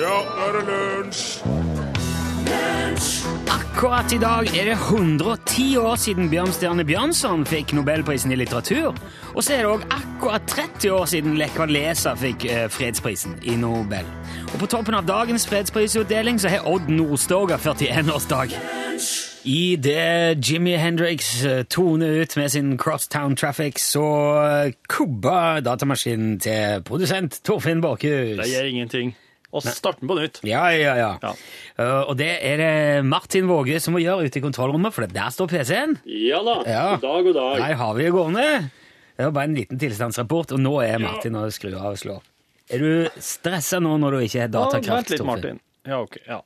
Ja, nå er det lunsj! Akkurat i dag er det 110 år siden Bjørnstjerne Bjørnson fikk Nobelprisen i litteratur. Og så er det òg akkurat 30 år siden Lech Leser fikk eh, fredsprisen i Nobel. Og på toppen av dagens fredsprisutdeling så har Odd Nordstoga 41-årsdag. I det Jimmy Hendrix eh, toner ut med sin Crosstown Traffic, så eh, kubba datamaskinen til produsent Torfinn Borchhus. Det gjør ingenting. Og starten på nytt. Ja, ja, ja. Ja. Uh, og det er det Martin Våge som må gjøre ute i kontrollrommet, for der står PC-en. Ja da. Ja. God dag, god dag. Der har vi det gående. Det var bare en liten tilstandsrapport, og nå er Martin og skru av og slå Er du stressa nå når du ikke har Ja. Vent litt, Martin. Ja, ok. Ja.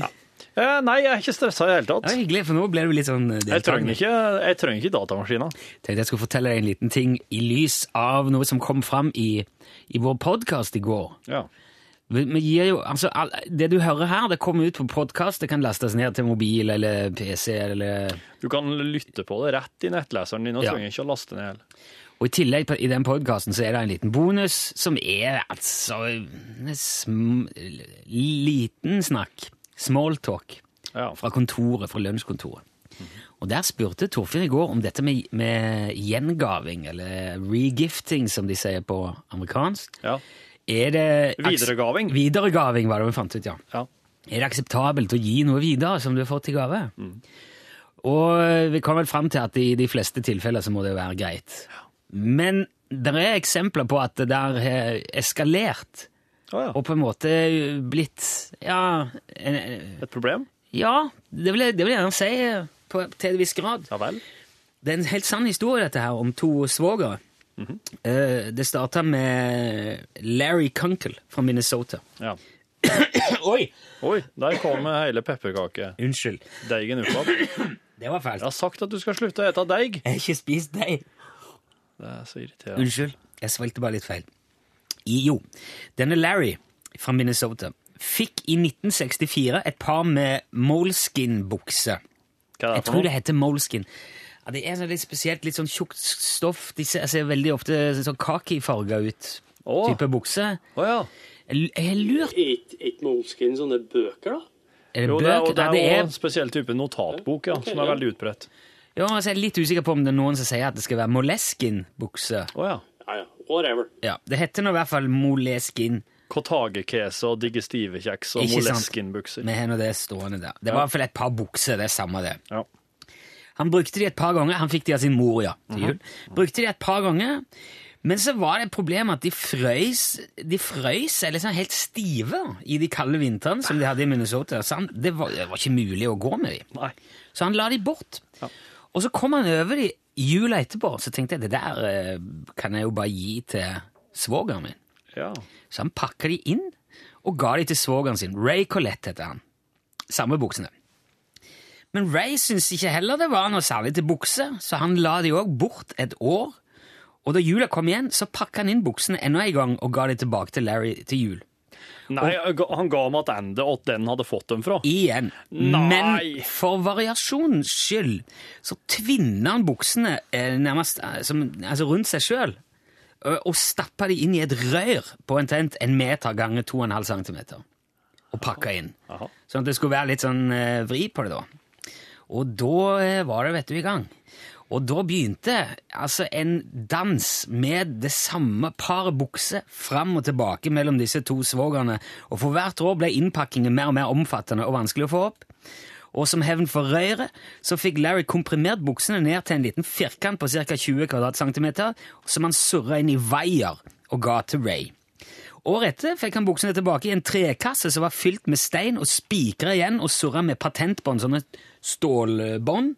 ja. Eh, nei, jeg er ikke stressa i det hele Ja, er hyggelig, for nå ble du litt sånn eh, Jeg trenger ikke, jeg trenger ikke datamaskiner. Tenkte jeg skulle fortelle deg en liten ting i lys av noe som kom fram i, i vår podkast i går. Ja. Vi, gir jo, altså, all, det du hører her, det kommer ut på podkast. Det kan lastes ned til mobil eller PC eller Du kan lytte på det rett i nettleseren din, og Ja. trenger ikke å laste ned. Og i tillegg i den podkasten så er det en liten bonus som er altså sm, liten snakk. Smalltalk Ja. fra kontoret, fra lunsjkontoret. Og der spurte Torfinn i går om dette med, med gjengaving, eller regifting, som de sier på amerikansk. ja. Er det Videregaving. Videregaving var det vi fant ut, ja. ja. Er det akseptabelt å gi noe videre som du har fått i gave? Og vi kom vel fram til at i de fleste tilfeller så må det være greit. Men det er eksempler på at det der har eskalert, Oh, ja. og på en måte blitt Ja, en- Et problem? ja det vil jeg, det vil jeg gjerne si på, til en viss grad. Ja vel. Det er en helt sann historie, dette her, om to svogere. Eh, det starta med Larry Kunkel fra Minnesota. Ja. Oi! Oi, der kom hele pepperkake. Unnskyld. ut igjen. Det var fælt. Jeg har sagt at du skal slutte å ete deig. Jeg har ikke spist deig. Det er så irriterende. Unnskyld, jeg svelgte bare litt feil. Jo, denne Larry fra Minnesota fikk i 1964 et par med moleskin-bukser. Er Jeg tror det heter moleskin. Ja, det er sånn litt spesielt, litt sånn tjukt stoff. De ser, ser veldig ofte sånn kakifarga ut. Oh. Type bukse. Oh, ja. Jeg har lurt Er ikke Moleskin sånne bøker, da? Er det Jo, det er, bøker? og det er, Nei, det er, en spesiell type notatbok, ja, okay, som er ja. veldig utbredt. ja, altså, jeg er litt usikker på om det er noen som sier at det skal være moleskin-bukse. Oh, ja. Ja, ja. Whatever. Ja, det heter nå i hvert fall moleskin. Kotagekese og digestivekjeks og moleskinbukser. Vi har nå det stående der. Det var i hvert fall et par bukser, det er samme det. Ja. Han brukte de et par ganger. Han fikk de av sin mor, ja, til jul. Brukte de et par ganger. Men så var det et problem at de frøys De frøys eller liksom helt stive i de kalde vintrene som de hadde i Minnesota. Så han, det, var, det var ikke mulig å gå med dem. Så han la de bort. Og så kom han over de jula etterpå, så tenkte jeg det der eh, kan jeg jo bare gi til svogeren min. Ja. Så han pakka de inn og ga de til svogeren sin. Ray Colette heter han. Samme buksene. Men Ray syntes ikke heller det var noe særlig til bukse, så han la de òg bort et år. Og da jula kom igjen, så pakka han inn buksene enda en gang og ga de tilbake til Larry til jul. Nei, han ga dem tilbake at den hadde fått dem fra. Igjen. Nei! Men for variasjonens skyld så tvinna han buksene eh, nærmest eh, som, altså rundt seg sjøl. Og stappa de inn i et rør på omtrent en meter ganger 2,5 cm. Og pakka inn. Aha. Sånn at det skulle være litt sånn eh, vri på det, da. Og da eh, var det, vet du, i gang. Og da begynte altså en dans med det samme paret bukser fram og tilbake mellom disse to svogerne, og for hvert år ble innpakkingen mer og mer omfattende og vanskelig å få opp. Og som hevn for røret så fikk Larry komprimert buksene ned til en liten firkant på ca. 20 kvadratcentimeter, som han surra inn i vaier og ga til Ray. Året etter fikk han buksene tilbake i en trekasse som var fylt med stein og spikra igjen og surra med patentbånd, sånne stålbånd.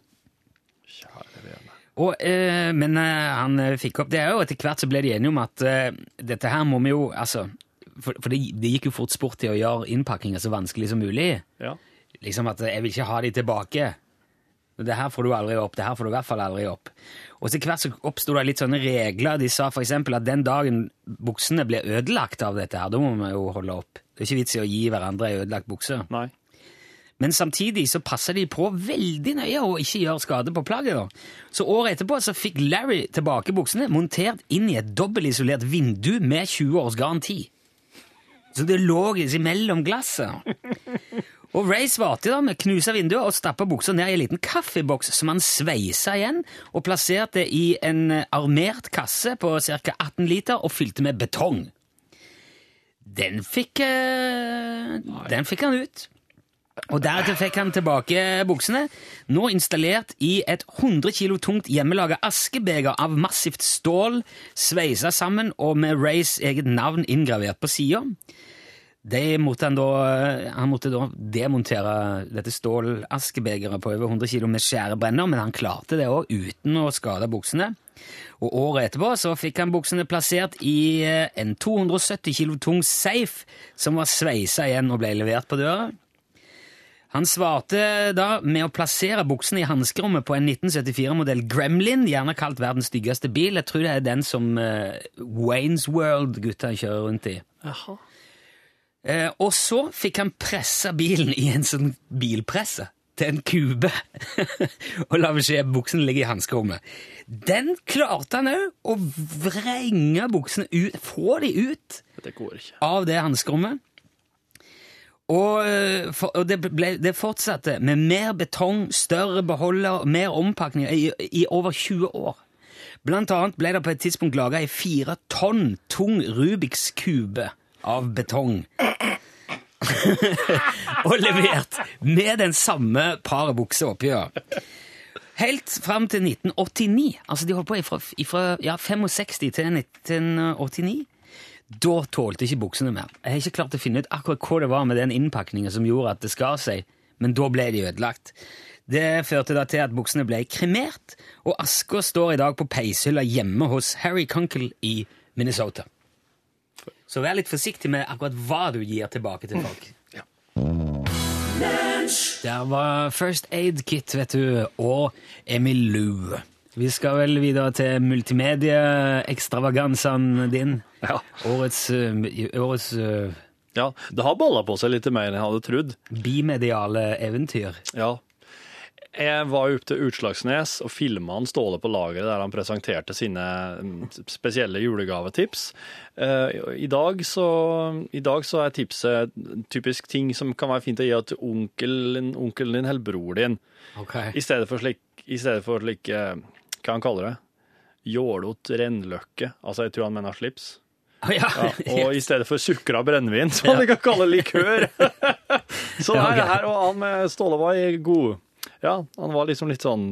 Og, eh, men eh, han eh, fikk opp det òg, og etter hvert så ble de enige om at eh, dette her må vi jo altså, For, for det, det gikk jo fort sport i å gjøre innpakkinger så vanskelig som mulig. Ja. Liksom at eh, jeg vil ikke ha de tilbake. Det her får du aldri opp. Det her får du i hvert fall aldri opp. Og til hvert så oppsto det litt sånne regler. De sa f.eks. at den dagen buksene blir ødelagt av dette her, da må vi jo holde opp. Det er ikke vits i å gi hverandre ei ødelagt bukse. Nei. Men samtidig så passer de på veldig nøye å ikke gjøre skade på plagget. da. Så året etterpå så fikk Larry tilbake buksene montert inn i et dobbeltisolert vindu med 20 års garanti. så det lå mellom glasset. Og Ray svarte da med knusa vinduet og stappa buksa ned i en liten kaffeboks som han sveisa igjen, og plasserte i en armert kasse på ca. 18 liter og fylte med betong. Den fikk, eh, den fikk han ut. Og Deretter fikk han tilbake buksene, nå installert i et 100 kilo tungt hjemmelaga askebeger av massivt stål, sveisa sammen og med Rays eget navn inngravert på sida. Det måtte han, da, han måtte da demontere dette stålaskebegeret på over 100 kilo med skjærebrenner, men han klarte det òg uten å skade buksene. Og Året etterpå så fikk han buksene plassert i en 270 kilo tung safe som var sveisa igjen og ble levert på døra. Han svarte da med å plassere buksene i hanskerommet på en 1974-modell Gremlin, gjerne kalt verdens styggeste bil. Jeg tror det er den som uh, Waynes World-gutta kjører rundt i. Jaha. Eh, og så fikk han pressa bilen i en sånn bilpresse til en kube og la buksen ligge i hanskerommet. Den klarte han òg, å vrenge buksene ut, få de ut Det av det hanskerommet. Og, eh, for, og det, ble, det fortsatte med mer betong, større beholder, mer ompakning i, i over 20 år. Blant annet ble det på et tidspunkt laga ei fire tonn tung Rubiks kube av betong. og levert med den samme paret bukser oppi. Ja. Helt fram til 1989. Altså, de holdt på ifra ja, 65 til 1989. Da tålte ikke buksene mer. Jeg har ikke klart å finne ut akkurat hva det var med den innpakningen som gjorde at det skar seg, men da ble de ødelagt. Det førte da til at buksene ble kremert, og aska står i dag på peishylla hjemme hos Harry Kunkel i Minnesota. Så vær litt forsiktig med akkurat hva du gir tilbake til folk. Ja. Der var First Aid Kit, vet du, og Emil Lou. Vi skal vel videre til multimedieekstravagansen din. Ja. Årets, øh, årets øh, ja. Det har balla på seg litt mer enn jeg hadde trodd. bimediale eventyr. Ja. Jeg var opp til Utslagsnes og filma han Ståle på lageret der han presenterte sine mm, spesielle julegavetips. Eh, I dag så, i dag så er tipset typisk ting som kan være fint å gi til onkelen, onkelen din eller bror din. I stedet for slik, i stedet for slik eh, Hva han kaller det? Jålot rennløkke. Altså, jeg tror han mener slips. Oh, ja. Ja, og i stedet for sukra brennevin, som man kan kalle likør. så Ja, her, her, og han med Ståle var i god Ja, han var liksom litt sånn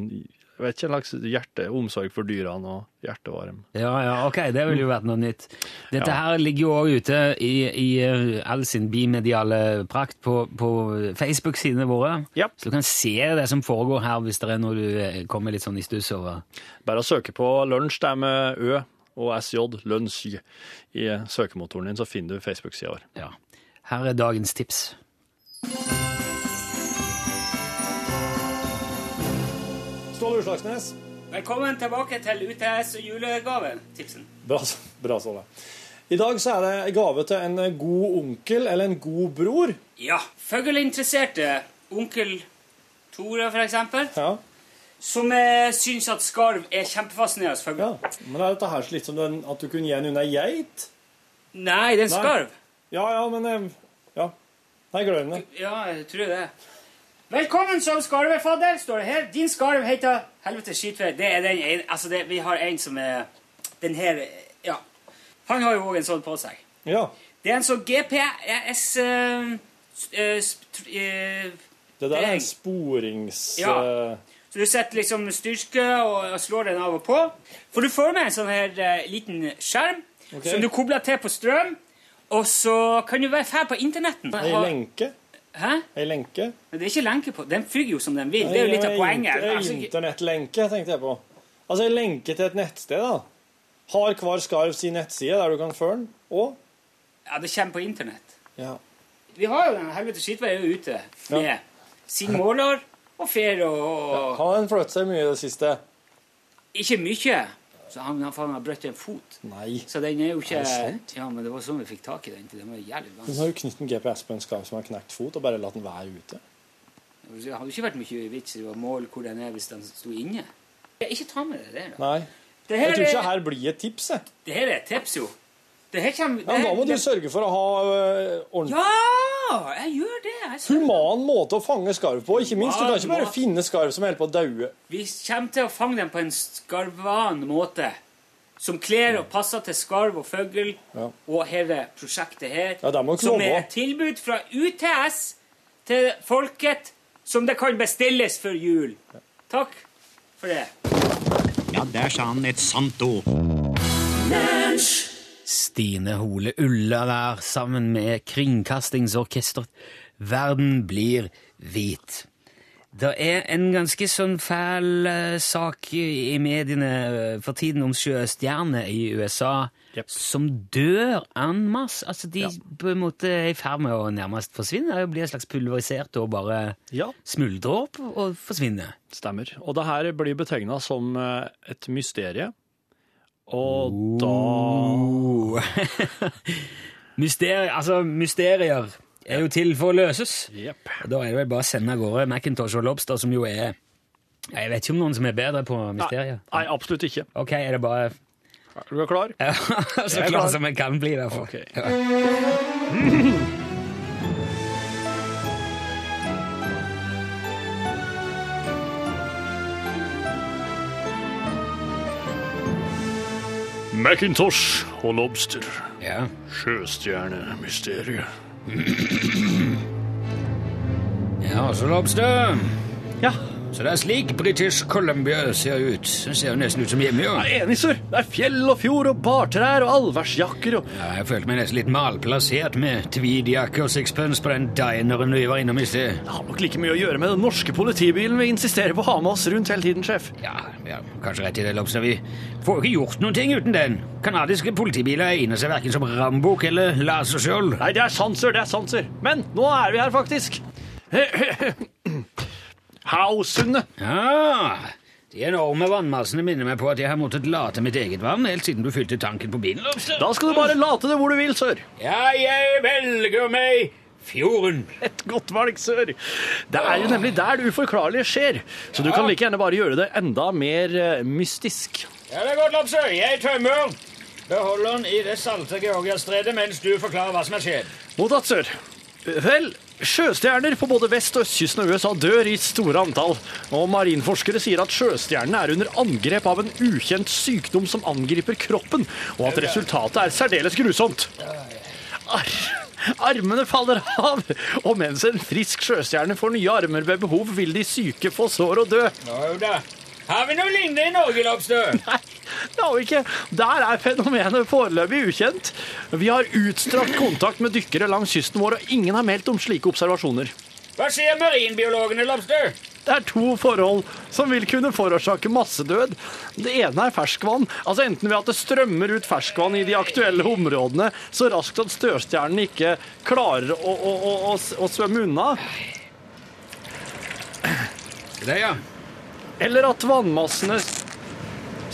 jeg vet ikke, en slags hjerteomsorg for dyrene og hjertevarm. Ja, ja, ok, det ville jo vært noe nytt. Dette Ja. her ligger jo også ute i, i all sin bimediale prakt på, på Facebook-sidene våre. Ja. Så du kan se det som foregår her hvis det er noe du eh, kommer litt sånn i stuss over. Bare å søke på lunsj der med Ø og SJ, lunsj, i søkemotoren din, så finner du Facebook-sida vår. Ja. Her er dagens tips. Ståle Utslagsnes. Velkommen tilbake til UTS og julegave-tipsen. Bra, bra Ståle. I dag så er det gave til en god onkel eller en god bror. Ja, fugleinteresserte onkel Tore, for eksempel, Ja, som syns at skarv er kjempefascinerende fugl. ja. Men er dette her litt som den, at du kunne gi en unna geit? Nei, det er en skarv. Ja, ja, men eh, Ja. Nei, glem det. Ja, jeg tror det. Velkommen som skarvefadder, står det her. Din skarv heter Helvete skitvær. Det er den ene Altså, det, vi har en som er Den her Ja. Han har jo òg en sånn på seg. Ja. Det er en sånn GPS uh, uh, eh, eh, Det der er- en sporings... Ja. eh, Så du setter liksom styrke og slår den av og på. For du får med en sånn her uh, liten skjerm okay. som du kobler til på strøm. Og så kan du være fæl på internetten. Ei lenke. Hæ? Ei lenke. Men det er ikke lenke på. Den fyker jo som den vil. Det er jo litt av poenget. ei Altså, Internettlenke, tenkte jeg på. Altså ei lenke til et nettsted, da. Har hver skarv sin nettside der du kan føre den? Og Ja, det kommer på internett. ja. Vi har jo den helvete skittveien ute med Ja. sin måler og fer og Har den flyttet seg mye i det siste? Ikke mye. Så han, han, har brøtt en fot. Nei. Så den er jo ikke Er det sant? Ja, men det var sånn vi fikk tak i den. Den var jævlig vanskelig. har jo knyttet en GPS på en skam som har knekt fot, og bare latt den være ute. Det hadde ikke vært mye vits i å måle hvor den er hvis den sto inne. Ikke ta med det der, da. Nei. Det Jeg tror ikke er, her blir et tips, jeg. det her er et tips, jo. Det her kommer Ja, Da må du sørge for å ha øh, ordentlig Ja, jeg gjør det. Jeg human måte å fange skarv på. Ikke minst, Du kan ikke bare finne skarv som holder på å daue. Vi kommer til å fange dem på en skarvan måte. Som kler og passer til skarv og fugl Ja. og hele prosjektet her. Ja, det må ikke som er et tilbud fra UTS til folket som det kan bestilles før jul. Takk for det. Ja, der sa han et sant ord. Stine Hole Ulla der sammen med Kringkastingsorkesteret. Verden blir hvit. Det er en ganske sånn fæl eh, sak i mediene eh, for tiden om sjøstjerner i USA yep. som dør en masse. Altså, de på en måte er i ferd med å nærmest forsvinne. De blir slags pulverisert og bare Ja, smuldrer opp og forsvinner. stemmer. Og det her blir betegna som øh, et mysterie. Og da Oh. Mysterier, altså, mysterier er jo til for å løses. Yep. Da er det vel bare å sende av gårde Macintosh og Lobster, som jo er Jeg vet ikke om noen som er bedre på mysterier. Nei, absolutt ikke. Ok, er det bare Er du klar? ja, Så er klar klar. som jeg kan bli, i hvert fall. Ok. Ja. Macintosh og Lobster. Ja. Sjøstjernemysteriet. ja, så Lobster. Ja, Så det er slik British Columbia ser ut. Det ser jo nesten ut som hjemme, jo. er enig, sir. Det er fjell og fjord og bartrær og allværsjakker og Ja, jeg følte meg nesten litt malplassert med tweedjakke og sixpence på den dineren vi var innom i sted. Det har nok like mye å gjøre med den norske politibilen vi insisterer på å ha med oss rundt hele tiden, sjef. Ja, ja, kanskje rett i det, Lobster. Vi får jo ikke gjort noen ting uten den. Kanadiske politibiler egner seg verken som rambukk eller laserskjold. Nei, det er sant, sir. Det er sant, sir. Men nå er vi her, faktisk. Hausundet. Ja, de enorme vannmassene minner meg på at jeg har måttet late mitt eget vann helt siden du fylte tanken på bilen, Lobster. Da skal du bare late det hvor du vil, sør. Ja, jeg velger meg fjorden. Et godt valg, sør. Det er jo nemlig der det uforklarlige skjer. Så du kan like gjerne bare gjøre det enda mer eh, mystisk. Ja, det er godt, Lobster. Jeg tømmer beholderen i det salte Georgiastredet mens du forklarer hva som har skjedd. Mottatt, sør. Vel, sjøstjerner på både vest- og østkysten av USA dør i store antall. Og marinforskere sier at sjøstjernene er under angrep av en ukjent sykdom som angriper kroppen, og at resultatet er særdeles grusomt. Arr, armene faller av, og mens en frisk sjøstjerne får nye armer ved behov, vil de syke få sår og dø. Har vi noe lignende i Norge, Lobster? Nei, det har vi ikke. Der er fenomenet foreløpig ukjent. Vi har utstrakt kontakt med dykkere langs kysten vår, og ingen har meldt om slike observasjoner. Hva sier marinbiologene, Lobster? Det er to forhold som vil kunne forårsake massedød. Det ene er ferskvann, altså enten ved at det strømmer ut ferskvann i de aktuelle områdene så raskt at støvstjernen ikke klarer å, å, å, å svømme unna, Det, ja. Eller at vannmassene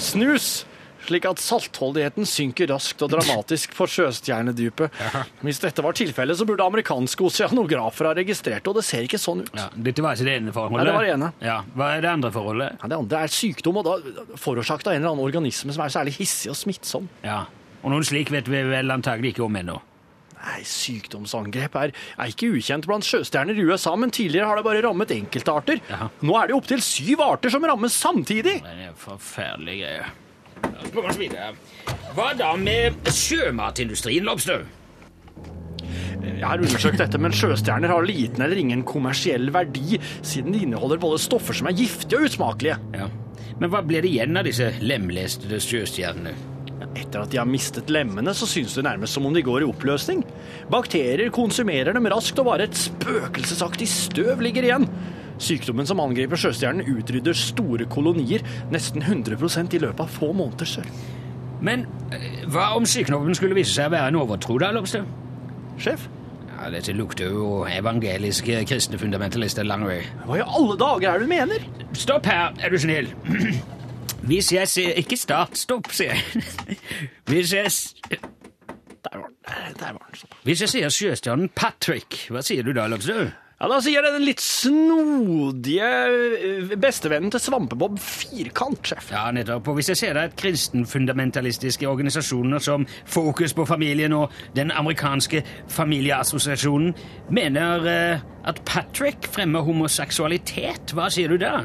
snus, slik at saltholdigheten synker raskt og dramatisk på sjøstjernedypet. Hvis dette var tilfellet, så burde amerikanske oseanografer ha registrert det, og det ser ikke sånn ut. ja. Dette var ikke det ene forholdet? Nei, det var det ene. Ja. Hva er det andre forholdet? Ja, det andre er sykdom, og da forårsaket av en eller annen organisme som er særlig hissig og smittsom. Ja. Og noen slik vet vi vel antagelig ikke om ennå. Nei, Sykdomsangrep er, er ikke ukjent blant sjøstjerner i USA, men tidligere har det bare rammet enkeltarter. Ja. Nå er det opptil syv arter som rammes samtidig. Det er forferdelige greier. Hva da med sjømatindustrien, Lobster? Jeg har undersøkt dette, men sjøstjerner har liten eller ingen kommersiell verdi, siden de inneholder både stoffer som er giftige og usmakelige. Ja. Men hva blir det igjen av disse lemlestede sjøstjernene? Etter at de har mistet lemmene, så synes det nærmest som om de går i oppløsning. Bakterier konsumerer dem raskt, og bare et spøkelsesaktig støv ligger igjen. Sykdommen som angriper sjøstjernen, utrydder store kolonier, nesten 100% i løpet av få måneder, sør. Men eh, hva om sykdommen skulle vise seg å være en overtro, da, Lobster? Sjef, Ja, Dette lukter jo evangeliske kristne fundamentalister lang vei. hva i alle dager er det du mener? Stopp her, er du snill. Hvis jeg sier Ikke start, stopp, sier jeg. Hvis jeg, Der var den. Der var den. Hvis jeg sier sjøstjernen Patrick, hva sier du da, Lobster? Ja, Da sier jeg den litt snodige eh, bestevennen til Svampebob Firkant, sjef. Ja, nettopp. Og hvis jeg ser deg et kristenfundamentalistiske organisasjoner som Fokus på familien og Den amerikanske familieassosiasjonen mener eh, at Patrick fremmer homoseksualitet, hva sier du da?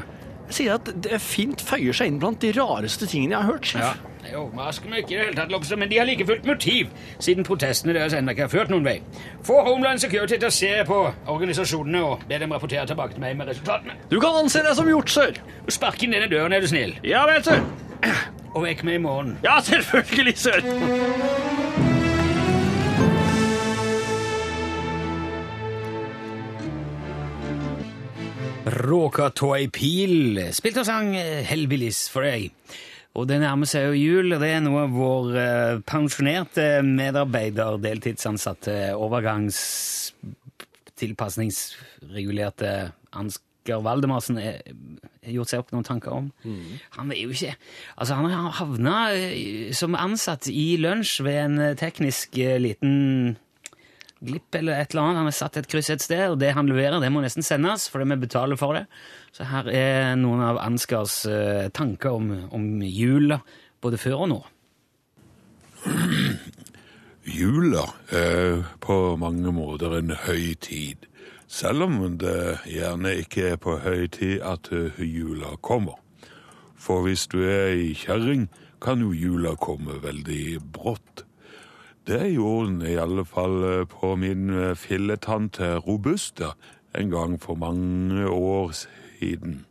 Jeg sier at det fint føyer seg inn blant de rareste tingene jeg har hørt, sjef. Ja, det overrasker meg ikke i det hele tatt, Lokse, men de har like fullt motiv, siden protestene deres ennå ikke har ført noen vei. Få Homeland Security til å se på organisasjonene og be dem rapportere tilbake til meg med resultatene. Du kan anse det som gjort, sir. Spark inn denne døren, er du snill. Ja vel, sir. Og vekk meg i morgen. Ja, selvfølgelig, sir. Råka Toy Peel spilte og sang eh, Hellbillies for deg. Og det nærmer seg jo jul, og det er noe av vår eh, pensjonerte medarbeider, deltidsansatte, overgangstilpasningsregulerte Ansgar Valdemarsen har gjort seg opp noen tanker om. Han er jo ikke Altså, han har havna eh, som ansatt i lunsj ved en eh, teknisk eh, liten glipp eller et eller annet. Han har satt et kryss et sted, og det han leverer, det må nesten sendes, fordi vi betaler for det. Så her er noen av Ansgars eh, tanker om, om jula, både før og nå. Jula er på mange måter en høytid, selv om det gjerne ikke er på høytid at eh, jula kommer. For hvis du er i kjerring, kan jo jula komme veldig brått. Det gjorde den i alle fall eh, på min eh, filletante Robusta en gang for mange år siden.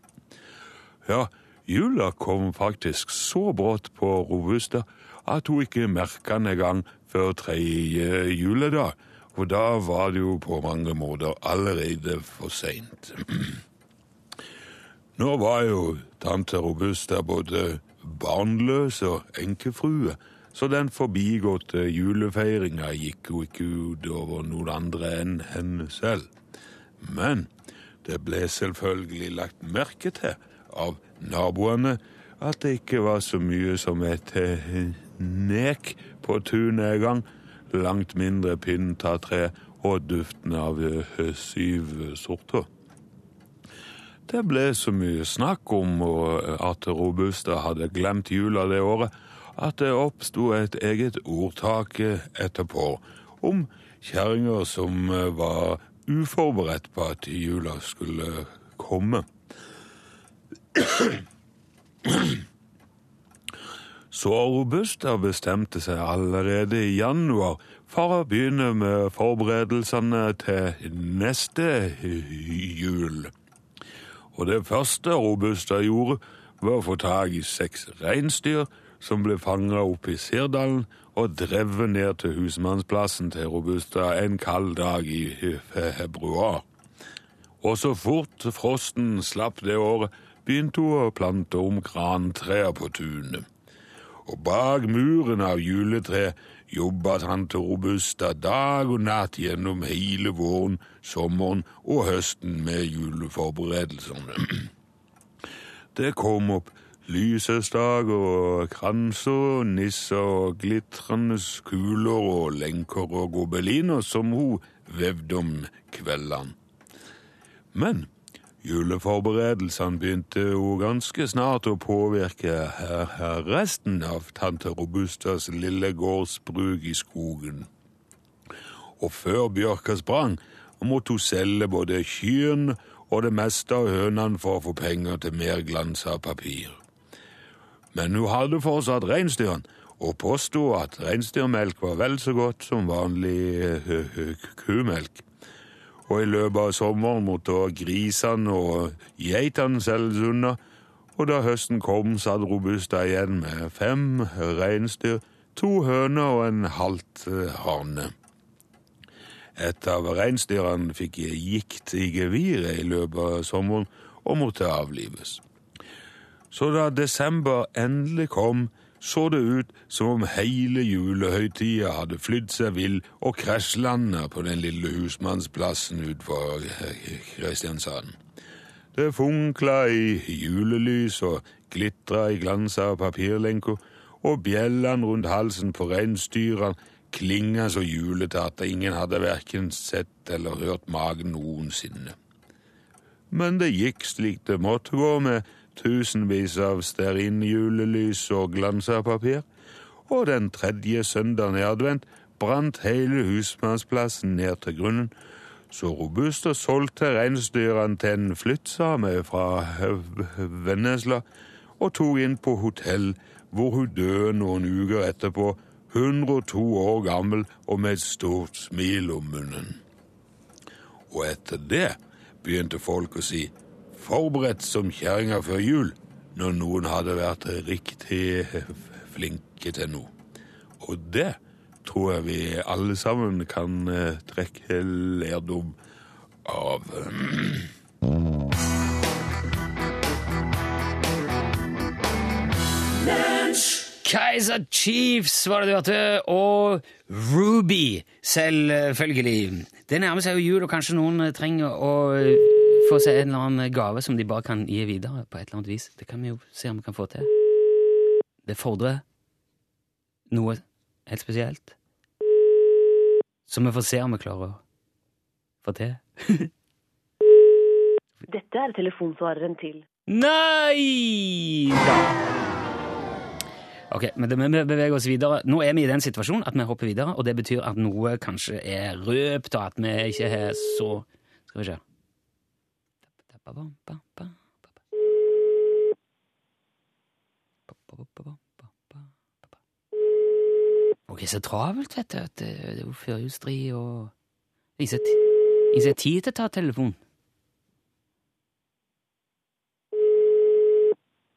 Ja, jula kom faktisk så brått på Robusta at hun ikke merka den engang før tredje juledag. Og da var det jo på mange måter allerede for seint. Nå var jo tante Robusta både barnløs og enkefrue, så den forbigåtte julefeiringa gikk jo ikke ut over noen andre enn henne selv. Men det ble selvfølgelig lagt merke til av naboene at det ikke var så mye som et nek på tunet engang. langt mindre pinntatre og duften av eh, syv sorter. Det ble så mye snakk om at Robusta hadde glemt jula det året, at det oppsto et eget ordtak etterpå om kjerringer som var uforberedt på at jula skulle komme. Så Robusta bestemte seg allerede i januar for å begynne med forberedelsene til neste jul. Og det første Robusta gjorde, var å få tak i seks reinsdyr som ble fanga opp i Sirdalen og drevet ned til husmannsplassen til Robusta en kald dag i februar. Og så fort frosten slapp det året, begynte hun å plante om grantrær på tunet. Og bak muren av juletre jobba tante Robusta dag og natt gjennom hele våren, sommeren og høsten med juleforberedelsene. Det kom opp lysestaker og kranser, nisser og glitrende kuler og lenker og gobeliner som hun vevde om kveldene. Men juleforberedelsene begynte jo ganske snart å påvirke her, her resten av tante Robustas lille gårdsbruk i skogen. Og før bjørka sprang, måtte hun selge både kyrne og det meste av hønene for å få penger til mer glans av papir. Men hun hadde fortsatt reinsdyren og påsto at reinsdyrmelk var vel så godt som vanlig uh, kumelk. Og i løpet av sommeren måtte grisene og geitene selges unna, og da høsten kom, satt Robusta igjen med fem reinsdyr, to høner og en halvt hane. Et av reinsdyrene fikk gikt i geviret i løpet av sommeren og måtte avlives. Så da desember endelig kom, så det ut som om hele julehøytida hadde flydd seg vill og krasjlanda på den lille husmannsplassen utenfor Kristiansand. Det funkla i julelys og glitra i glans av papirlenker, og bjellene rundt halsen på reinsdyra klinga så julete at ingen hadde verken sett eller hørt magen noensinne. Men det gikk slik det måtte gå, med tusenvis av stearinjulelys og glanserpapir, og den tredje søndagen i advent brant hele husmannsplassen ned til grunnen, så robust og solgte reinsdyrene til en flyttsame fra Vennesla og tok inn på hotell, hvor hun døde noen uker etterpå, 102 år gammel og med et stort smil om munnen. Og etter det begynte folk å si 'forberedt som kjerringa før jul' når noen hadde vært riktig flinke til noe. Og det tror jeg vi alle sammen kan eh, trekke lærdom av. Kaiser Chiefs var det du hørte, og Ruby, selvfølgelig. Det nærmer seg jo jul, og kanskje noen trenger å få se en eller annen gave som de bare kan gi videre på et eller annet vis. Det kan vi jo se om vi kan få til. Det fordrer noe helt spesielt. Så vi får se om vi klarer å få til. Dette er telefonsvareren til Nei da! Ok, men vi beveger oss videre. Nå er vi i den situasjonen at vi hopper videre, og det betyr at noe kanskje er røpt, og at vi ikke er så Skal vi se Ok, så travelt, vet du. Det det er jo førjulsstri og har tid til å ta telefon.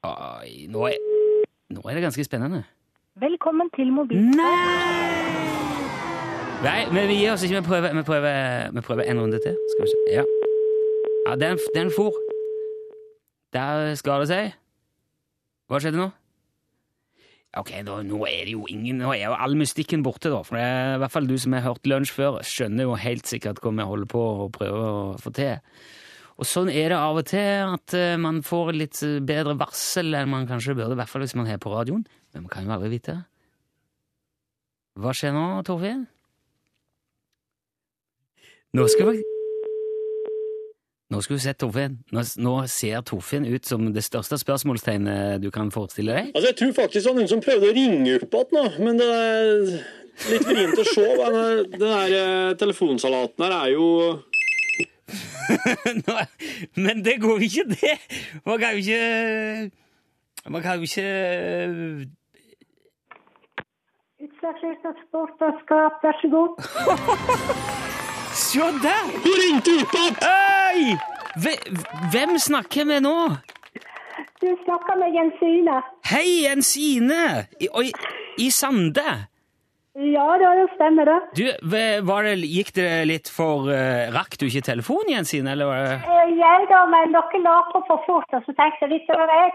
Oi, nå er, nå er det ganske spennende. Velkommen til mobilen. Nei! Nei, men vi gir oss ikke. Vi prøver, vi prøver, vi prøver en runde til. Skal vi se. Ja, ja den, den for. Der skal det seg. Hva skjedde nå? Ok, nå, nå er det jo ingen Nå er jo all mystikken borte, da. For det er i hvert fall du som har hørt lunsj før, skjønner jo helt sikkert hva vi holder på å prøve å få til. Og sånn er det av og til, at eh, man får litt eh, bedre varsel enn man kanskje burde, i hvert fall hvis man har på radioen. Men man kan jo aldri vite. Hva skjer nå, Torfinn? Nå skal vi Nå skal du se Torfinn. Nå, nå ser Torfinn ut som det største spørsmålstegnet du kan forestille deg. Altså, Jeg tror faktisk det var noen som prøvde å ringe opp igjen nå, men det er litt vrient å se. men Den der eh, telefonsalaten her er jo men det går jo ikke, det! Man kan jo ikke Man kan jo ikke Utslagsnes transport og skap, vær så god. Se der! Hun ringte utad! igjen! Hvem snakker vi nå? Du snakker med Jensine. Hei, Jensine! I, oi, i Sande. Ja, det stemmer det. Du, var det, gikk det litt for uh, Rakk du ikke telefonen, Jensine, eller var det Eh, Jeg da, men dere la på for fort, og så tenkte jeg litt over jeg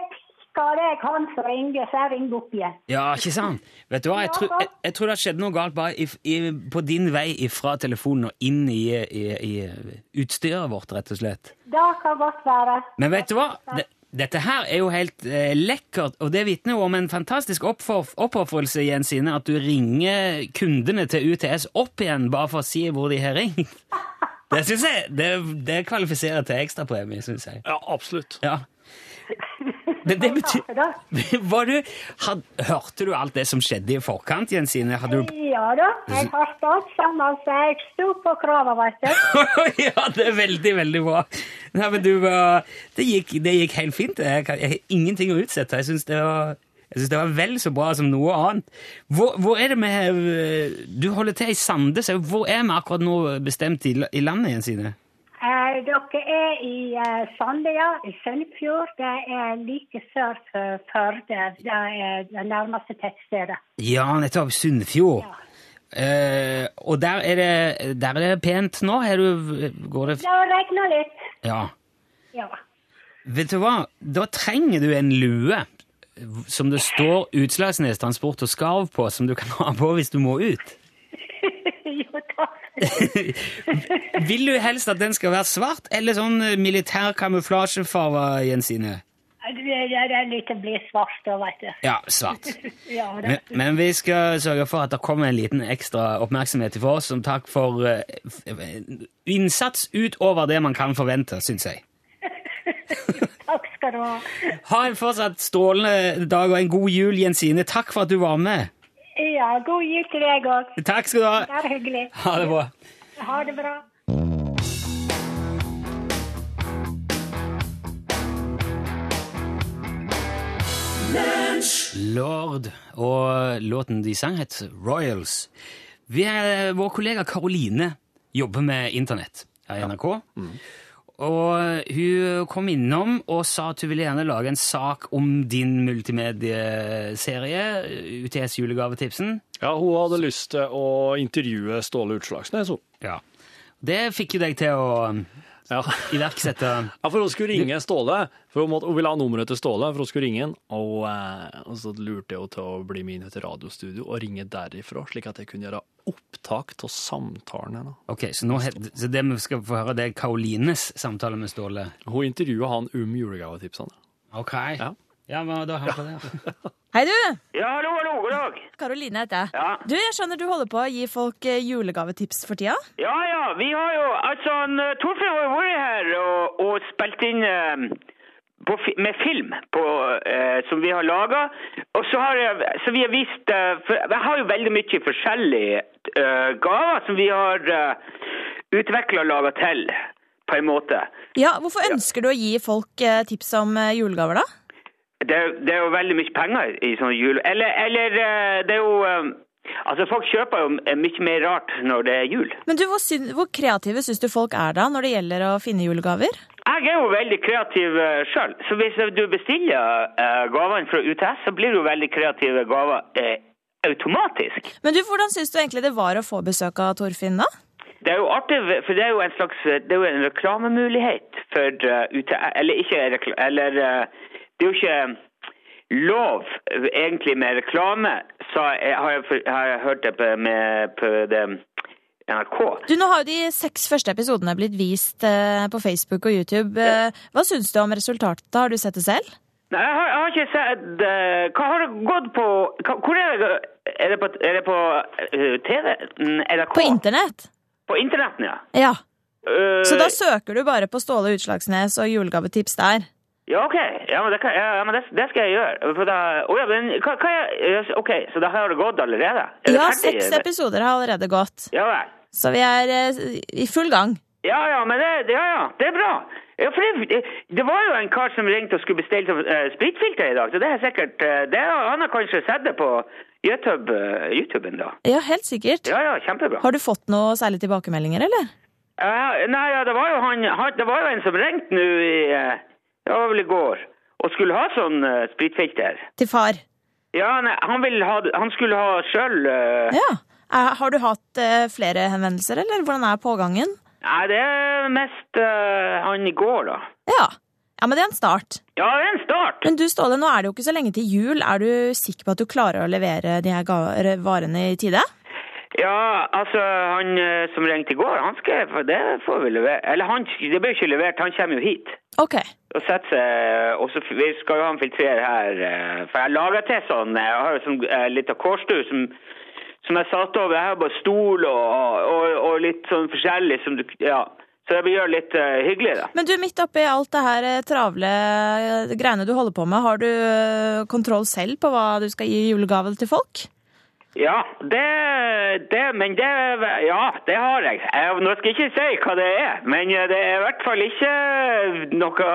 skal jeg han som ringer, så jeg ringer opp igjen. Ja, ikke sant? Vet du hva, jeg, tror- jeg, jeg tror det har skjedd noe galt bare i, i, på din vei fra telefonen og inn i, i, i utstyret vårt, rett og slett. Det kan godt være. Men vet du hva? Det, dette her er jo helt eh, lekkert, og det vitner jo om en fantastisk oppofrelse, Jens Ine, at du ringer kundene til UTS opp igjen bare for å si hvor de har ringt. Det synes jeg, det, det kvalifiserer til ekstrapremie, syns jeg. Ja, absolutt. Ja. Det, det betyr. Var du, had, Hørte du alt det som skjedde i forkant, Jensine? Hadde du Ja da, jeg har stått sammen, så jeg sto på krava, veit du. ja, det er veldig, veldig bra. Nei, men du var, det, gikk, det gikk helt fint. Jeg, kan, jeg har ingenting å utsette. Jeg syns det, var- jeg synes det var vel så bra som noe annet. Hvor, hvor er det vi Du holder til i Sande, så hvor er vi akkurat nå bestemt i, i landet, Jensine? Eh, dere er i eh, Sandøya, i Sølvfjord. Det er like sør for Førde. Det er det nærmeste tettstedet. Ja, nettopp. Sunnfjord. Eh, og der er, det, der er det pent nå? Her du, går det Det regner litt. Ja. Ja. Vet du hva? Da trenger du en lue som det står Utslagsnes Transport og Skarv på, som du kan ha på hvis du må ut. jo. Vil du helst at den skal være svart, eller sånn eh, militær kamuflasjefarge, Jensine? jeg liker er litt blir svart da, vet du. Ja, svart. Ja. Men, men vi skal sørge for at det kommer en liten ekstra oppmerksomhet for oss som takk for f- innsats utover det man kan forvente, syns jeg. Takk skal du ha. Ha en fortsatt strålende dag og en god jul, Jensine. Takk for at du var med. Ja, god jul til deg òg. Takk skal du ha. Det er hyggelig. Ha det bra. Ha det bra. Lord, og låten de sang het Royals. Vi er, vår kollega Karoline jobber med internett her i NRK. Og hun kom innom og sa at hun ville gjerne lage en sak om din multimedieserie, UTS Julegavetipsen. Ja, hun hadde lyst til å intervjue Ståle Utslagsnes, hun. Ja. Det fikk jo deg til å Ja. iverksette Ja, for hun skulle ringe Ståle, for hun, måtte, hun ville ha nummeret til Ståle, for hun skulle ringe han, og, eh, og så lurte hun til å bli med inn til radiostudio og ringe derifra, slik at jeg kunne gjøre opptak av samtalen hennes. Ok, så, nå, så det vi skal få høre, det er Karolines samtale med Ståle. Hun intervjuet han om julegavetipsene. Ok. Ja. Ja, men da hører jeg på det. Hei, du! Ja, hallo, hallo, god dag. Karoline heter jeg. Ja. Du, jeg skjønner du holder på å gi folk eh, julegavetips for tida? Ja, ja, vi har jo, altså, eh, Torfinn har jo vært her og, og spilt inn eh, på, med film på, eh, som vi har. Og så har jeg, så vi har vist, eh, for, jeg har jo veldig mye forskjellige eh, gaver som vi har eh, utvikla og laget til, på en måte. Ja, Hvorfor ønsker du å gi folk eh, tips om eh, julegaver, da? Det, er- det er jo veldig mye penger i sånne jul... Eller, eller eh, det er jo... eh, Altså, folk kjøper jo eh, mye mer rart når det er jul. Men du, Hvor, hvor kreative syns du folk er da når det gjelder å finne julegaver? Jeg er jo veldig kreativ uh, sjøl, så hvis du bestiller eh, gavene fra UTS, så blir det jo veldig kreative gaver eh, automatisk. Men du, Hvordan syns du egentlig det var å få besøk av Torfinn, da? Det er jo artig, for det er jo en slags det er jo en reklamemulighet for UTS Eller ikke Eller eh, det er jo ikke lov eh, egentlig med reklame, så jeg, har, jeg, har jeg hørt det på, med, på det NRK. Du, Nå har jo de seks første episodene blitt vist eh, på Facebook og YouTube. Eh, hva syns du om resultatet? Har du sett det selv? Nei, jeg har, jeg har ikke sett Hva har det gått på Hvor er det? Er det på, er det på eh, TV? Mm, NRK? På internett? På internetten, ja. Ja. Så da søker du bare på Ståle Utslagsnes og julegavetips der? Ja, OK. Ja, men det, kan, ja, men det, det skal jeg gjøre. For da, oh, ja, men, hva, hva OK, så da har det gått allerede? Er det Ja, seks episoder har allerede gått. Ja vel. Så vi er eh, i full gang. Ja, ja, men det, ja, ja, det er bra. Ja, for det, det var jo en kar som ringte og skulle bestille eh, spritfilter i dag, så det er sikkert uh, det, Han har kanskje sett det på YouTube, uh, YouTuben, da. Ja, helt sikkert. Ja, ja, kjempebra. Har du fått noe særlig tilbakemeldinger, eller? Uh, nei, ja, det var jo han, han Det var jo en som ringte nå i Det var vel i går, og skulle ha sånn uh, spritfilter. Til far? Ja, nei, han, ha, han skulle ha sjøl Ja. Eh, Har du hatt uh, flere henvendelser, eller hvordan er pågangen? Nei, det er mest eh, han i går, da. Ja. ja, men det er en start. Ja, det er en start. Men du Ståle, nå er det jo ikke så lenge til jul. Er du sikker på at du klarer å levere de her varene i tide? Ja, altså, han eh, som ringte i går, han skrev Det får vi levere. Eller han, det blir ikke levert, han kommer jo hit. Ok. Og setter seg Og så vi skal jo ha en filtrer her. eh, For jeg lager til sånn eh, Jeg har jo sånn lita kårstue som som jeg satte over. Jeg har bare stol og, og, og litt sånn forskjellig som du Ja. Så det blir litt uh, hyggelig, da. Men du, midt oppi alt det her travle greiene du holder på med, har du kontroll selv på hva du skal gi julegave til folk? Ja, det, det Men det Ja, det har jeg. jeg. Nå skal jeg ikke si hva det er, men det er i hvert fall ikke noe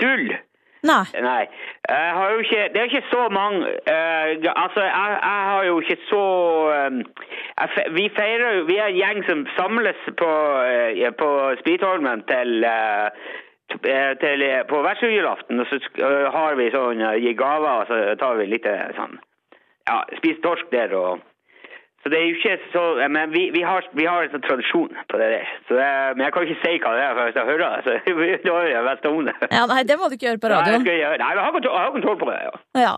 tull. Nei. Nei. Jeg har jo ikke Det er ikke så mange eh, Altså, jeg, jeg har jo ikke så eh, jeg, Vi feirer jo Vi er en gjeng som samles på, eh, på Spitholmen til eh, eh, til, på vertsjulaften, og så har vi sånn eh, gi gaver, og så tar vi litt sånn Ja, spiser torsk der og så det er jo ikke så Men vi, vi, har, vi har en sånn tradisjon på det der. Så det, men jeg kan ikke si hva det er, for hvis jeg hører så da er jeg best om det. Ja, nei, det må du ikke gjøre på Nei, jeg radioen. skal gjøre- nei, jeg har kontroll, jeg har kontroll på det. ja. Ja.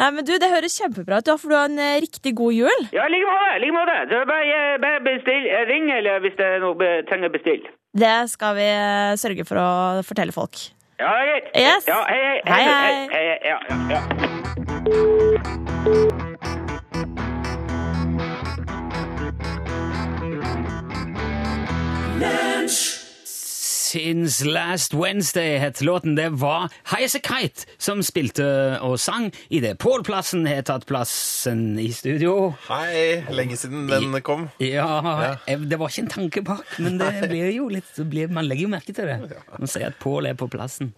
Nei, men du, det høres kjempebra ut. Da får du ha en eh, riktig god jul. Ja, i like måte. like måte. Så bare, bare bestill, ring eller hvis det er noe trenger bestill. Det skal vi eh, sørge for å fortelle folk. Ja, det er greit. Yes. Ja, hei, hei. Hei, hei. hei. hei, hei. Ja, ja, Since Last Wednesday het låten. Det var Highasakite som spilte og sang idet Pål Plassen har tatt plassen i studio. Hei, lenge siden den kom. Ja, eh, det var ikke en tanke bak, men det blir jo litt det blir, Man legger jo merke til det. Man sier at Pål er på plassen.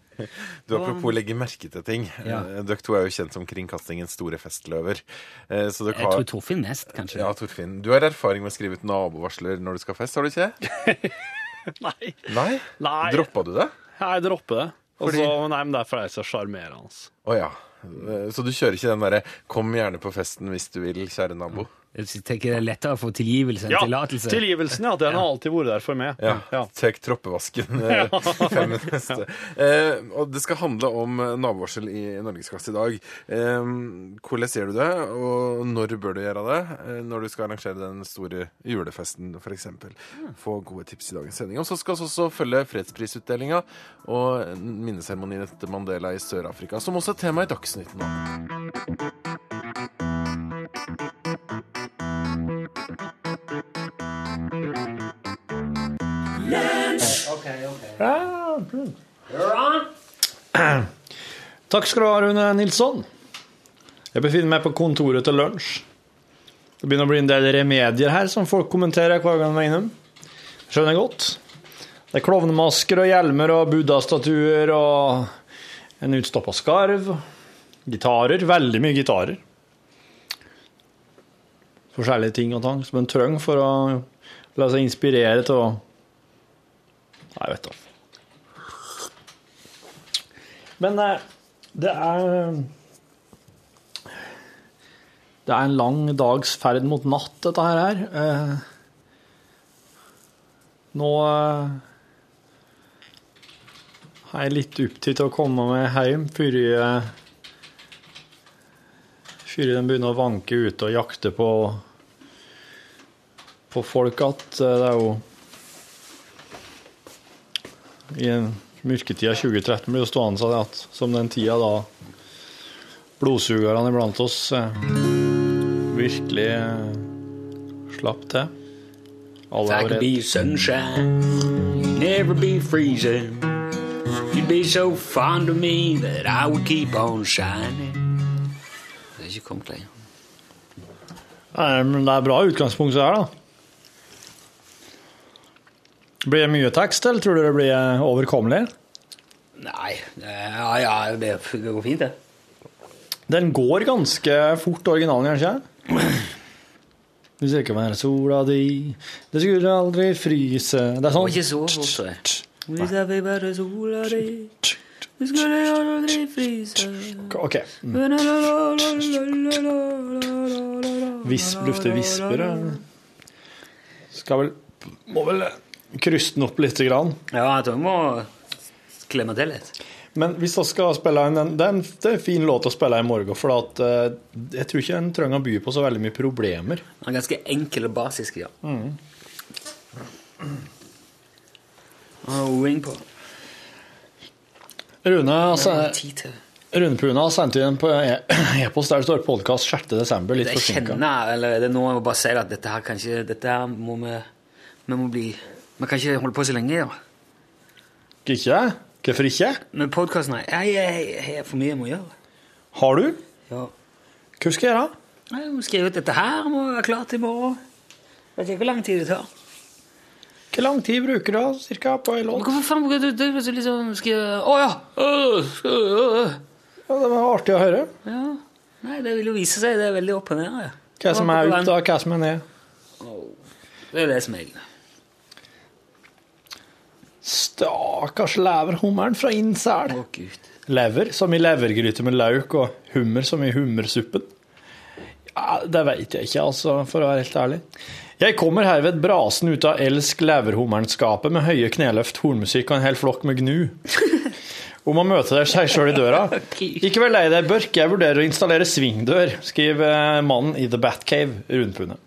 Du, Apropos legge merke til ting. Ja. Eh, Dere to er jo kjent som kringkastingens store festløver. Eh, Så dere Jeg tror Torfinn mest, kanskje. Ja, Torfinn. Du har erfaring med å skrive ut nabovarsler når du skal ha fest, har du ikke? Nei. Nei? Nei. Droppa du det? Jeg dropper det. Fordi- Også, nei, men Derfor er jeg så sjarmerende. Å ja. Eh, Så du kjører ikke den derre 'kom gjerne på festen hvis du vil, kjære nabo'? Jeg tenker det er lettere å få tilgivelse enn Ja, tillatelse. tilgivelsen, ja. Den har alltid vært der for meg. Ja. Ja. Tek troppevasken. eh, Fem neste. Eh, og det skal handle om eh, nabovarsel i Norgesklasse i dag. Eh, hvordan ser du det, og når bør du gjøre det? Eh, når du skal arrangere den store julefesten, f.eks. Få gode tips i dagens sending. Og så skal vi også følge fredsprisutdelinga og minneseremonien etter Mandela i Sør-Afrika, som også er tema i Dagsnytt nå. Takk skal du ha, Rune Nilsson. Jeg befinner meg på kontoret til lunsj. Det begynner å bli en del remedier her som folk kommenterer hver gang de er innom. Skjønner jeg godt. Det er klovnemasker og hjelmer og buddha-statuer og en utstoppa skarv. Gitarer. Veldig mye gitarer. Forskjellige ting og tang som en trenger for å la seg inspirere til å Nei, vet da. Men eh, det er Det er en lang dags ferd mot natt, dette her. Eh, Nå har er jeg litt opptatt av å komme meg hjem før før de begynner å vanke ute og jakte på på folk at det er jo i en mørketida 2013 blir jo stående seg at som den tida da blodsugerne iblant oss eh, virkelig eh, slapp til. Alle er could be sunshine, never be freezing. You'd be so fond of me that I would keep on shining. Det er ikke kommet lenger. Det er bra utgangspunkt så her, da. Blir det mye tekst, eller tror du det blir eh, overkommelig? Nei, ja, ja, det det går fint, det. Den går ganske fort, originalen, kanskje? Hvis det Du ser ikke være sola di, det skulle aldri fryse Det er Det sånn. var ikke så fort. Hvis jeg fikk bare sola di, det skulle aldri fryse. OK. Visp, lufte visper. eh. Skal vel Må vel krysse den opp litt. grann. Ja, jeg tror jeg må klemme til litt. Men hvis vi skal spille inn den, det er en, det er en fin låt å spille i morgen, for at, uh, jeg tror ikke en trenger å by på så veldig mye problemer. Den er ganske enkel og basisk, ja. Og ring på. Rune, altså, Rune Puna sendte sendt inn på e- e-post der det står podkast 6.12. Litt Jeg forsinka. kjenner, eller er det nå jeg må bare si at dette her kan ikke Dette her må vi Vi må bli Vi kan ikke holde på så lenge, ja. Ikke? Hvorfor ikke? Med podkasten Jeg har for mye jeg må gjøre. Har du? Ja. Hva skal jeg gjøre? Jeg må skrive ut dette her, må være klar til i morgen. Vet ikke hvor lang tid det tar. Hvor lang tid bruker du da, cirka, på en låt? Hvorfor faen bruker du det du liksom skrive Å ja! Ja, det var artig å høre. ja. Nei, det vil jo vise seg. Det er veldig opp og ned. Ja. Hva som er ut, da? hva som er ned. Det er det som er egentlig. Stakkars leverhummeren fra Innsel. Oh. Lever som i levergryte med lauk, og hummer som i hummersuppen. Ja, det vet jeg ikke, altså, for å være helt ærlig. Jeg kommer herved brasen ut av elsk leverhummerenskapet med høye kneløft, hornmusikk og en hel flokk med gnu. Om å møte deg seg sjøl i døra. Ikke vær lei deg, Børk, jeg vurderer å installere svingdør, skriver mannen i The Batcave, Rundpune.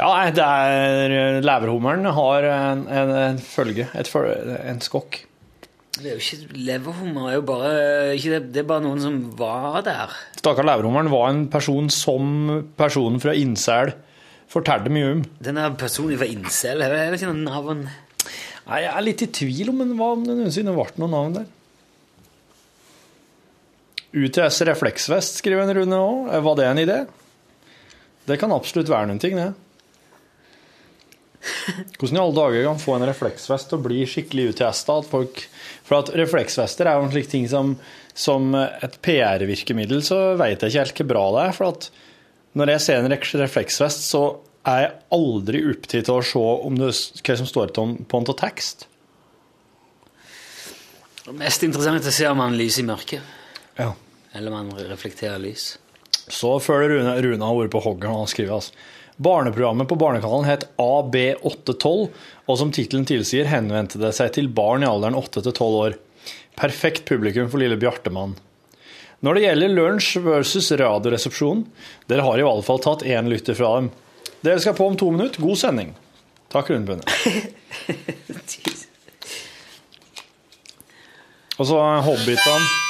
Ja, nei, det er Leverhummeren har en, en, en følge, et, følge, en skokk. Det er jo ikke leverhummer, det er jo bare, ikke det, er bare noen som var der. Stakkar leverhummeren var en person som personen fra Innsel fortalte mye om. Denne personen fra Incel, er det ikke noe navn. Nei, Jeg er litt i tvil om hva- om det noensinne ble noe navn der. UTS refleksvest, skriver en Rune òg. Var det en idé? Det kan absolutt være noen ting, det. Hvordan i alle dager kan få en refleksvest til å bli skikkelig folk, for at refleksvester er jo en slik ting som, som et PR-virkemiddel, så vet jeg ikke helt hvor bra det er. For at når jeg ser en refleksvest, så er jeg aldri opptatt av å se om det, hva som står på den av tekst. Det mest mest interessant å se om han lyser i mørket. Ja. Eller om han reflekterer lys. Så føler Rune, Rune har vært på hogger når han skriver altså. Barneprogrammet på Barnekanalen het AB812, og som tittelen tilsier, henvendte det seg til barn i alderen 8 til 12 år. Perfekt publikum for lille Bjartemann. Når det gjelder lunsj versus Radioresepsjonen, dere har i alle fall tatt én lytter fra dem. Dere skal på om to minutter. God sending. Takk, Rundbundet. Og så Hobbitene.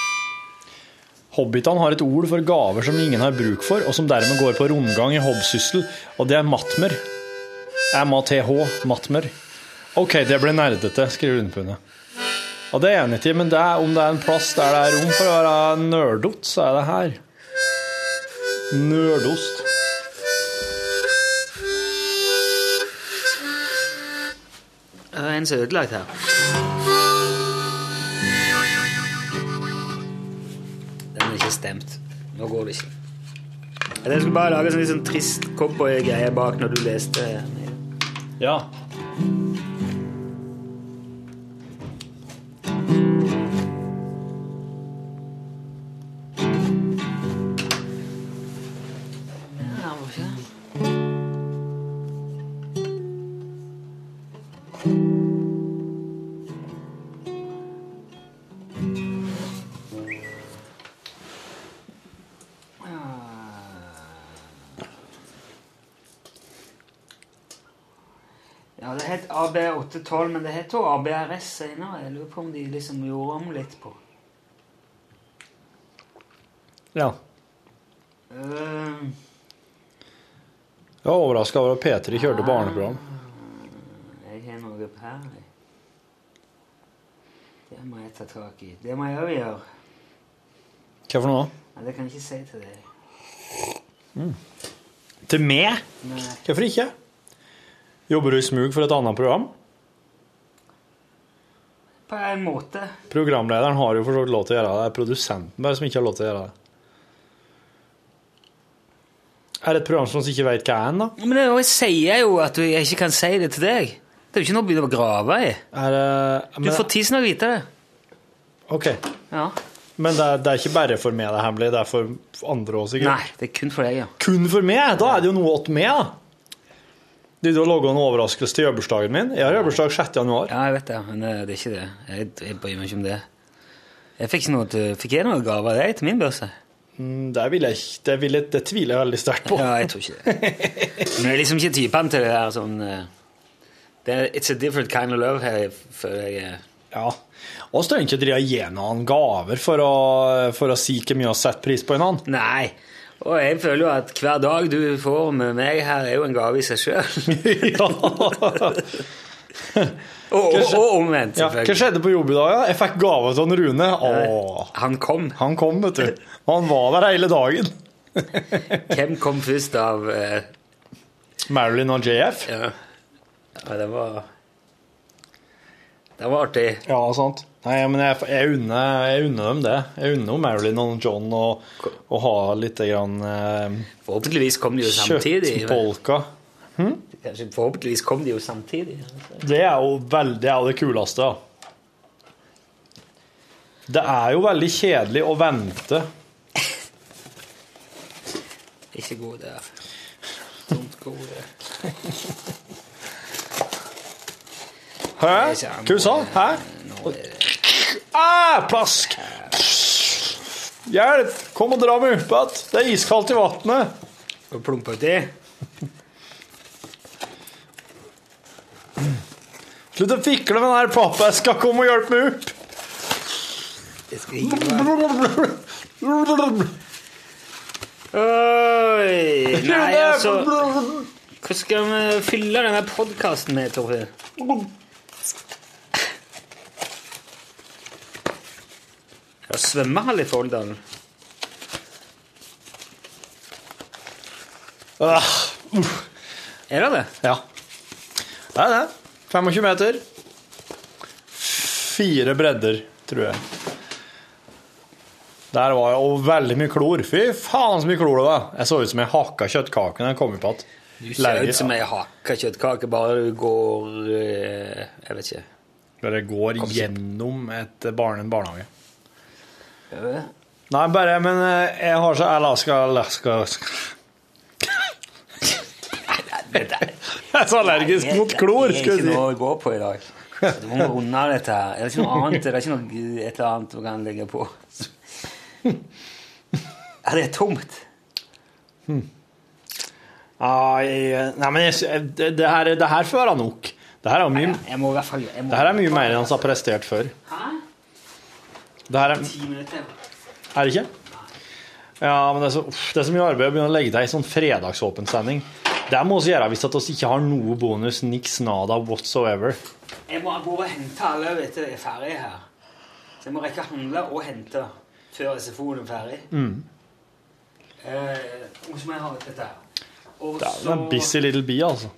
Hobbitene har et ord for gaver som ingen har bruk for, og som dermed går på rundgang i hobbsyssel, og det er matmer. M-A-T-H, matmer. Ok, det ble nerdete, skriver Rundpundet. Og det er jeg enig i, men det er, om det er en plass der det er rom for å være nerdot, så er det her. Nerdost. Det er en som er ødelagt her. Nå går det ikke. Jeg skulle bare lage en sånn sånn trist cowboygreie bak når du leste. Ja, het AB812, men det het jo ABRS senere. Jeg lurer på om de liksom gjorde om litt på. ja. Uh, Jeg var overraska over at P3 kjørte barneprogram. Jeg har noe her. Det må jeg ta tak i. Det må jeg òg gjøre. Hva for noe? Nei, det kan jeg ikke si til deg. Til meg? Nei. Hvorfor ikke? Jobber du i smug for et annet program? På en måte. Programlederen har jo for så vidt lov til å gjøre det. Det er produsenten bare som ikke har lov til å gjøre det. Er det et program som vi ikke vet hva er ennå? Men det, sier jo at jeg ikke kan si det til deg. Det er jo ikke noe å begynne å grave i. Det Du får tids nok vite det. OK. Ja. Men det er, det er ikke bare for meg det er hemmelig, det er for andre òg, sikkert? Nei, det er kun for deg, ja. Kun for meg? Da er det jo noe åt meg, da. Du har laga en overraskelse til jubileumsdagen min. Jeg har jubileumsdag 6. januar. Ja, jeg vet det, men det det er ikke det. Jeg, jeg bryr meg ikke om det. Jeg fikk, noe fikk jeg noen gaver av deg til min børse? Mm, Det, vil jeg, det, vil jeg, det tviler jeg veldig sterkt på. Ja, jeg tror ikke det. Men jeg er liksom ikke typen til det der sånn eh, det er, It's a different kind of love her, føler jeg. eh. Ja. Så trenger ikke drive noen gaver for å, for å si hvor mye vi setter pris på hverandre. Og jeg føler jo at hver dag du får med meg her, er jo en gave i seg sjøl. og, og, og omvendt, Ja, hva skjedde på jobb i dag? da? Jeg fikk gave av Rune. Åh, Han kom. han kom, vet du. Han var der hele dagen. Hvem kom først av eh, Marilyn og JF. Ja, ja det var Det var artig. Ja, sant. Nei, men jeg, jeg, unner, jeg unner dem det. Jeg unner Marilyn og John å, å ha litt grann eh, Forhåpentligvis kom de jo samtidig. kjøttbolka. Hm? Forhåpentligvis kom de jo samtidig. Det er jo veldig, det er det kuleste. Det er jo veldig kjedelig å vente. Ikke god der. Dumt go there. Hæ? Hva du sa Hæ? Ah, plask! Hjelp! Kom og dra meg opp igjen! Det er iskaldt i vannet. Og plumpe uti. Slutt å fikle med den her pappeska. Kom og hjelp meg opp! skrive. Oi, nei, altså Hva skal vi fylle denne podkasten med, Torfinn? Svømmehall i Folldalen. Ah, Er det det? Ja. Det er det. 25 meter. Fire bredder, tror jeg. Der var jo veldig mye klor. Fy faen så mye klor det var. Jeg så ut som jeg hakka kjøttkake når jeg kom på at Du ser ut som ei hakka kjøttkake, bare du går eh, Jeg vet ikke. Bare går gjennom et barne, en barnehage. Gjør det? Nei, bare Men eh, jeg har så Alaska, Alaska Jeg er så allergisk mot klor, Det er ikke noe å gå på i dag. Du må runde av dette her. Er ikke noe annet? det Er ikke noe, et eller annet du kan legge på? Ja, det er tomt. Ai, nei, men jeg, det, det, her, det her får være nok. Det her er mye, Jeg må jeg må, det her er mye mer enn han har prestert før. Hæ? Det her er, er det ikke? Ja, men det er, så, uff, det er så mye arbeid å begynne å legge deg i sånn fredagsåpen sending. Det må vi gjøre hvis at vi ikke har noe bonus, niks nada whatsoever. Jeg må gå og hente alle du, jeg er ferdig her. Så jeg må rekke å handle og hente før SFO-en er ferdig. Eh, og så må jeg ha dette her. Og Det er så en busy little bee, altså.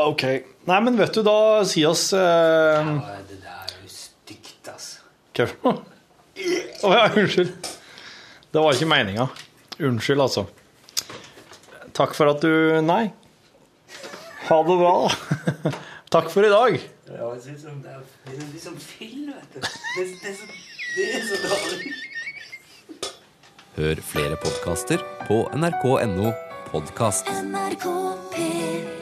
OK. Nei, men vet du, da si oss eh, Ja, Det der er jo stygt, altså. Hva for noe? Å ja, unnskyld. Det var ikke meninga. Unnskyld, altså. Takk for at du Nei. Ha det bra. Takk for i dag. Ja, det ser som det er det som film, vet du. Det, det, så, det er så dårlig. Hør flere podkaster på nrk.no podkast. NRK